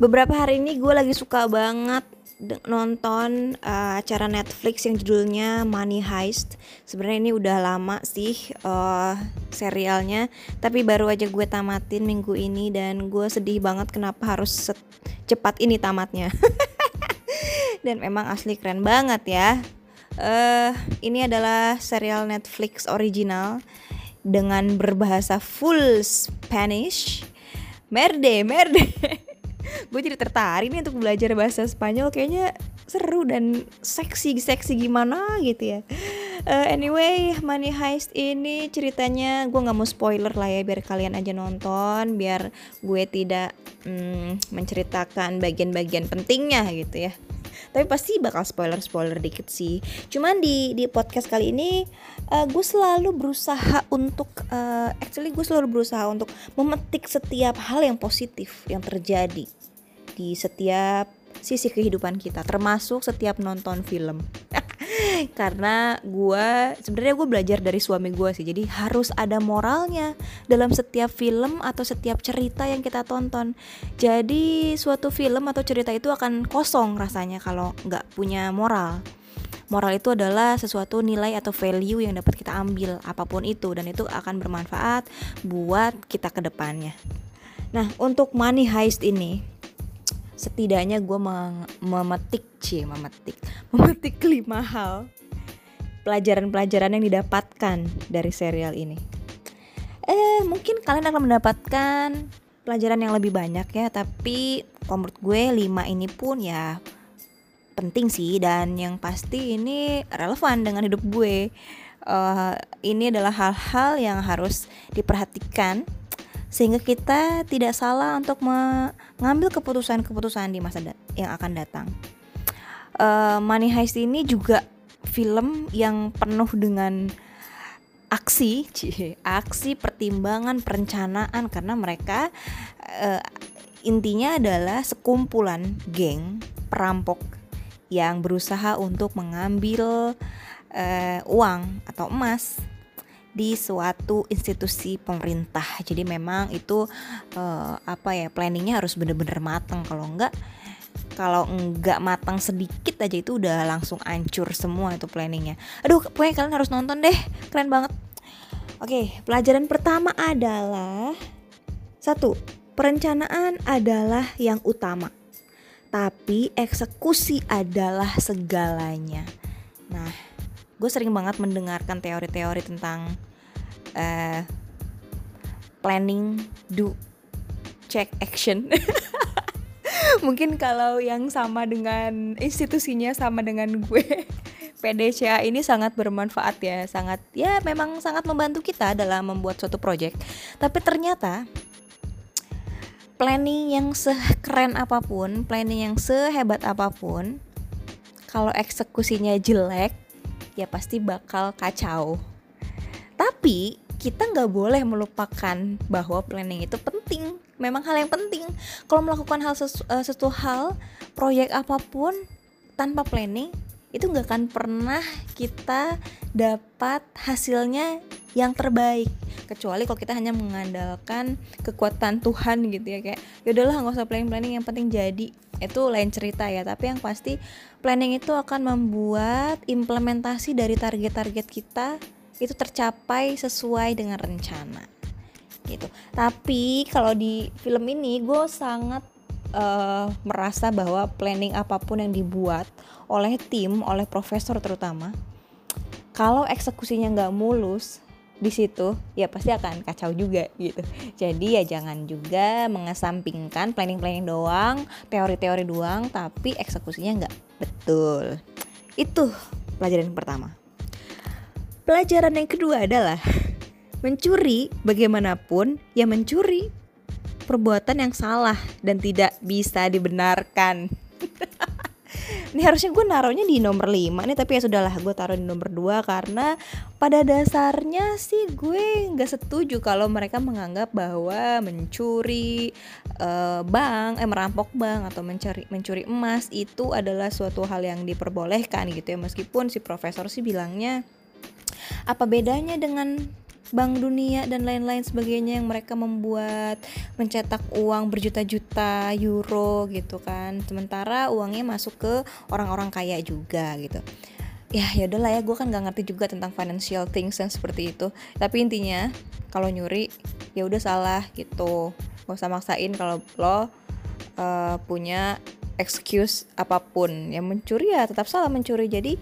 beberapa hari ini gue lagi suka banget nonton uh, acara Netflix yang judulnya Money Heist. Sebenarnya ini udah lama sih uh, serialnya, tapi baru aja gue tamatin minggu ini dan gue sedih banget kenapa harus cepat ini tamatnya. dan memang asli keren banget ya. Uh, ini adalah serial Netflix original dengan berbahasa full Spanish. Merde, merde. gue jadi tertarik nih untuk belajar bahasa Spanyol. Kayaknya seru dan seksi seksi gimana gitu ya. Uh, anyway Money Heist ini ceritanya gue nggak mau spoiler lah ya biar kalian aja nonton biar gue tidak mm, menceritakan bagian-bagian pentingnya gitu ya. Tapi pasti bakal spoiler spoiler dikit sih. Cuman di di podcast kali ini uh, gue selalu berusaha untuk uh, actually gue selalu berusaha untuk memetik setiap hal yang positif yang terjadi di setiap sisi kehidupan kita termasuk setiap nonton film. Karena gue sebenarnya gue belajar dari suami gue sih jadi harus ada moralnya dalam setiap film atau setiap cerita yang kita tonton. Jadi suatu film atau cerita itu akan kosong rasanya kalau nggak punya moral moral itu adalah sesuatu nilai atau value yang dapat kita ambil apa pun itu dan itu akan bermanfaat buat kita ke depannya. Nah untuk money heist ini setidaknya gue memetik cie memetik memetik lima hal pelajaran-pelajaran yang didapatkan dari serial ini. Eh mungkin kalian akan mendapatkan pelajaran yang lebih banyak ya tapi menurut gue lima ini pun ya penting sih dan yang pasti ini relevan dengan hidup gue uh, ini adalah hal-hal yang harus diperhatikan sehingga kita tidak salah untuk mengambil keputusan-keputusan di masa yang akan datang. Uh, Money Heist ini juga film yang penuh dengan aksi, cie, aksi pertimbangan perencanaan karena mereka uh, intinya adalah sekumpulan geng perampok yang berusaha untuk mengambil uh, uang atau emas di suatu institusi pemerintah. Jadi memang itu uh, apa ya planningnya harus bener-bener matang. Kalau enggak kalau enggak matang sedikit aja itu udah langsung ancur semua itu planningnya. Aduh, pokoknya kalian harus nonton deh, keren banget. Oke, pelajaran pertama adalah satu, perencanaan adalah yang utama, tapi eksekusi adalah segalanya. Nah, gue sering banget mendengarkan teori-teori tentang uh, planning, do, check, action. Mungkin kalau yang sama dengan institusinya sama dengan gue, PDCA ini sangat bermanfaat ya, sangat ya memang sangat membantu kita dalam membuat suatu project. Tapi ternyata planning yang sekeren apa pun, planning yang sehebat apa pun, kalau eksekusinya jelek, ya pasti bakal kacau. Tapi kita nggak boleh melupakan bahwa planning itu penting. Memang hal yang penting. Kalau melakukan hal sesu, uh, sesuatu hal, proyek apa pun tanpa planning itu nggak akan pernah kita dapat hasilnya yang terbaik. Kecuali kalau kita hanya mengandalkan kekuatan Tuhan gitu ya kayak yaudahlah nggak usah planning planning yang penting jadi. Itu lain cerita ya tapi yang pasti planning itu akan membuat implementasi dari target-target kita itu tercapai sesuai dengan rencana gitu. Tapi kalau di film ini gue sangat uh, merasa bahwa planning apa pun yang dibuat oleh tim oleh profesor terutama kalau eksekusinya nggak mulus di situ ya pasti akan kacau juga gitu. Jadi ya jangan juga mengesampingkan planning-planning doang, teori-teori doang, tapi eksekusinya nggak betul. Itu pelajaran yang pertama. Pelajaran yang kedua adalah mencuri bagaimanapun ya mencuri perbuatan yang salah dan tidak bisa dibenarkan. ini harusnya gue naruhnya di nomor 5 nih tapi ya sudahlah gue taruh di nomor 2 karena pada dasarnya sih gue nggak setuju kalau mereka menganggap bahwa mencuri uh, bank eh merampok bank atau mencuri mencuri emas itu adalah suatu hal yang diperbolehkan gitu ya. Meskipun si profesor sih bilangnya apa bedanya dengan Bank Dunia dan lain-lain sebagainya yang mereka membuat mencetak uang berjuta-juta euro gitu kan. Sementara uangnya masuk ke orang-orang kaya juga gitu. Ya ya udahlah ya gue kan nggak ngerti juga tentang financial things yang seperti itu. Tapi intinya kalau nyuri ya udah salah gitu. Gak usah maksain kalau lo uh, punya excuse apa pun. Yang mencuri ya tetap salah mencuri. Jadi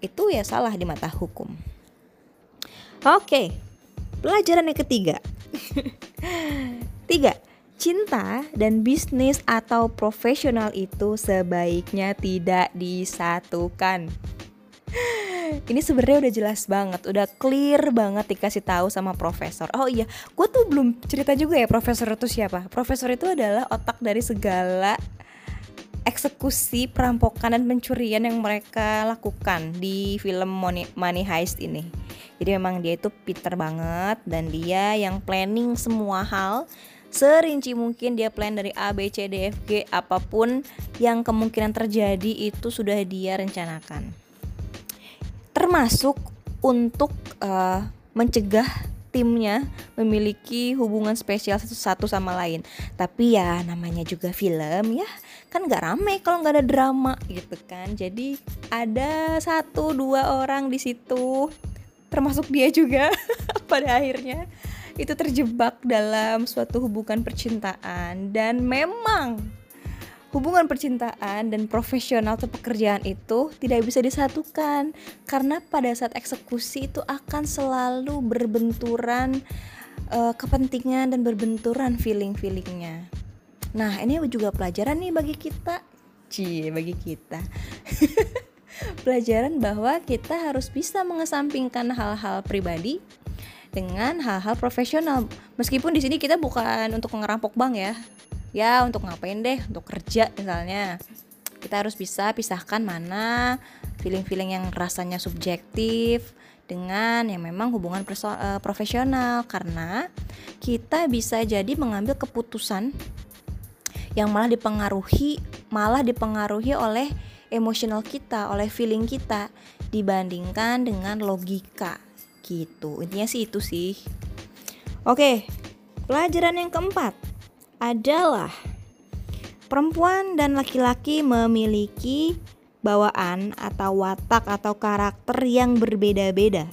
itu ya salah di mata hukum Oke, pelajaran yang ketiga. Tiga, cinta dan bisnis atau profesional itu sebaiknya tidak disatukan. Ini sebenarnya udah jelas banget, udah clear banget dikasih tahu sama profesor. Oh iya, gue tuh belum cerita juga ya profesor itu siapa. Profesor itu adalah otak dari segala eksekusi perampokan dan pencurian yang mereka lakukan di film Money, Money Heist ini jadi memang dia itu pinter banget dan dia yang planning semua hal serinci mungkin dia plan dari A, B, C, D, F, G apa pun yang kemungkinan terjadi itu sudah dia rencanakan. Termasuk untuk uh, mencegah timnya memiliki hubungan spesial satu, satu sama lain. Tapi ya namanya juga film ya kan nggak rame kalau nggak ada drama gitu kan. Jadi ada satu dua orang di situ termasuk dia juga pada akhirnya itu terjebak dalam suatu hubungan percintaan dan memang hubungan percintaan dan profesional atau pekerjaan itu tidak bisa disatukan karena pada saat eksekusi itu akan selalu berbenturan uh, kepentingan dan berbenturan feeling-feelingnya. Nah ini juga pelajaran nih bagi kita, cie bagi kita. pelajaran bahwa kita harus bisa mengesampingkan hal-hal pribadi dengan hal-hal profesional. Meskipun di sini kita bukan untuk ngerampok bank ya. Ya, untuk ngapain deh? Untuk kerja misalnya. Kita harus bisa pisahkan mana feeling-feeling yang rasanya subjektif dengan yang memang hubungan uh, profesional karena kita bisa jadi mengambil keputusan yang malah dipengaruhi malah dipengaruhi oleh emosional kita, oleh feeling kita dibandingkan dengan logika gitu. Intinya sih itu sih. Oke, pelajaran yang keempat adalah perempuan dan laki-laki memiliki bawaan atau watak atau karakter yang berbeda-beda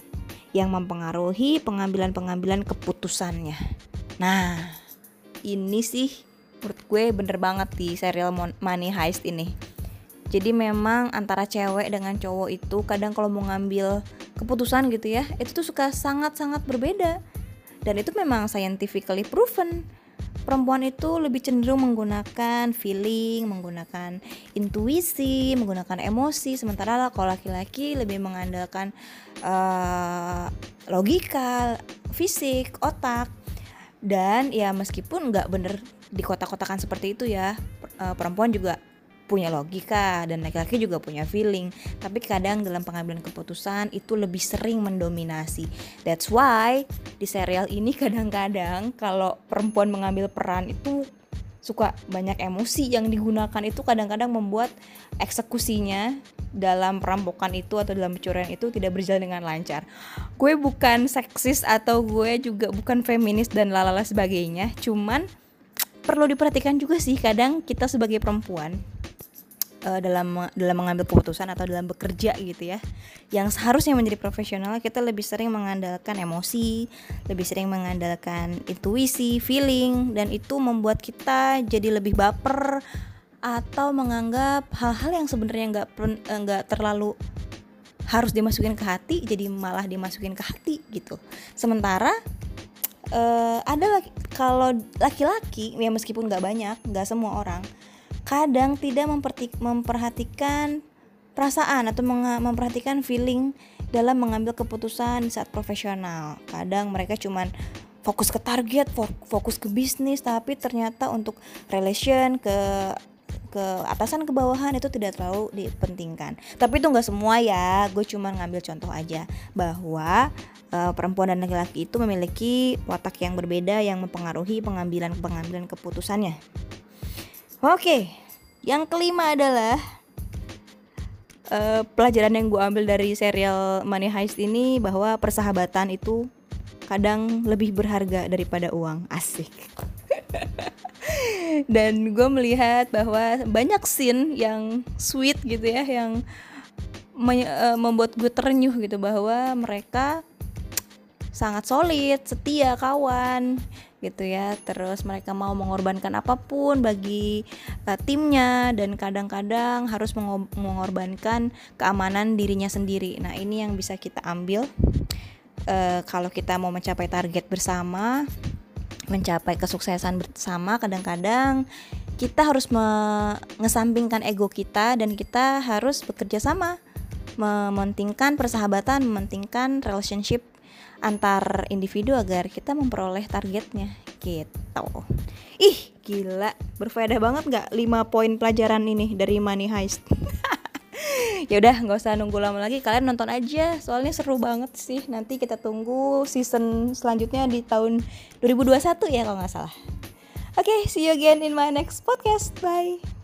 yang mempengaruhi pengambilan-pengambilan keputusannya. Nah, ini sih menurut gue bener banget di serial Money Heist ini. Jadi memang antara cewek dengan cowok itu kadang kalau mau ngambil keputusan gitu ya itu tuh suka sangat-sangat berbeda. Dan itu memang scientifically proven perempuan itu lebih cenderung menggunakan feeling, menggunakan intuisi, menggunakan emosi, sementara lah kalau laki-laki lebih mengandalkan uh, logika, fisik, otak. Dan ya meskipun nggak bener di kotak-kotakan seperti itu ya, uh, perempuan juga punya logika dan laki-laki juga punya feeling. Tapi kadang dalam pengambilan keputusan itu lebih sering mendominasi. That's why di serial ini kadang-kadang kalau perempuan mengambil peran itu suka banyak emosi yang digunakan itu kadang-kadang membuat eksekusinya dalam perampokan itu atau dalam pencurian itu tidak berjalan dengan lancar. Gue bukan seksis atau gue juga bukan feminis dan lalala sebagainya, cuman perlu diperhatikan juga sih kadang kita sebagai perempuan uh, dalam dalam mengambil keputusan atau dalam bekerja gitu ya. Yang seharusnya menjadi profesional kita lebih sering mengandalkan emosi lebih sering mengandalkan intuisi feeling dan itu membuat kita jadi lebih baper atau menganggap hal-hal yang sebenarnya nggak eh, nggak terlalu harus dimasukin ke hati jadi malah dimasukin ke hati gitu. Sementara uh, ada kalau laki-laki ya meskipun nggak banyak nggak semua orang kadang tidak memperhatikan perasaan atau memperhatikan feeling dalam mengambil keputusan saat profesional. Kadang mereka cuman fokus ke target, fokus ke bisnis, tapi ternyata untuk relation ke ke atasan ke bawahan itu tidak terlalu dipentingkan. Tapi itu nggak semua ya. Gue cuma ngambil contoh aja bahwa uh, perempuan dan laki-laki itu memiliki watak yang berbeda yang mempengaruhi pengambilan pengambilan keputusannya. Oke, yang kelima adalah uh, pelajaran yang gue ambil dari serial Money Heist ini bahwa persahabatan itu kadang lebih berharga daripada uang. Asik. Dan gue melihat bahwa banyak scene yang sweet gitu ya yang uh, membuat gue terenyuh gitu bahwa mereka sangat solid, setia kawan gitu ya. Terus mereka mau mengorbankan apa pun bagi uh, timnya dan kadang-kadang harus mengorbankan keamanan dirinya sendiri. Nah, ini yang bisa kita ambil uh, kalau kita mau mencapai target bersama, mencapai kesuksesan bersama kadang-kadang kita harus mengesampingkan ego kita dan kita harus bekerja sama mementingkan persahabatan, mementingkan relationship antar individu agar kita memperoleh targetnya gitu. Ih, gila, berfaedah banget gak 5 poin pelajaran ini dari Money Heist? ya udah nggak usah nunggu lama lagi. Kalian nonton aja. Soalnya seru banget sih. Nanti kita tunggu season selanjutnya di tahun 2021 ya kalau nggak salah. Oke okay, see you again in my next podcast. Bye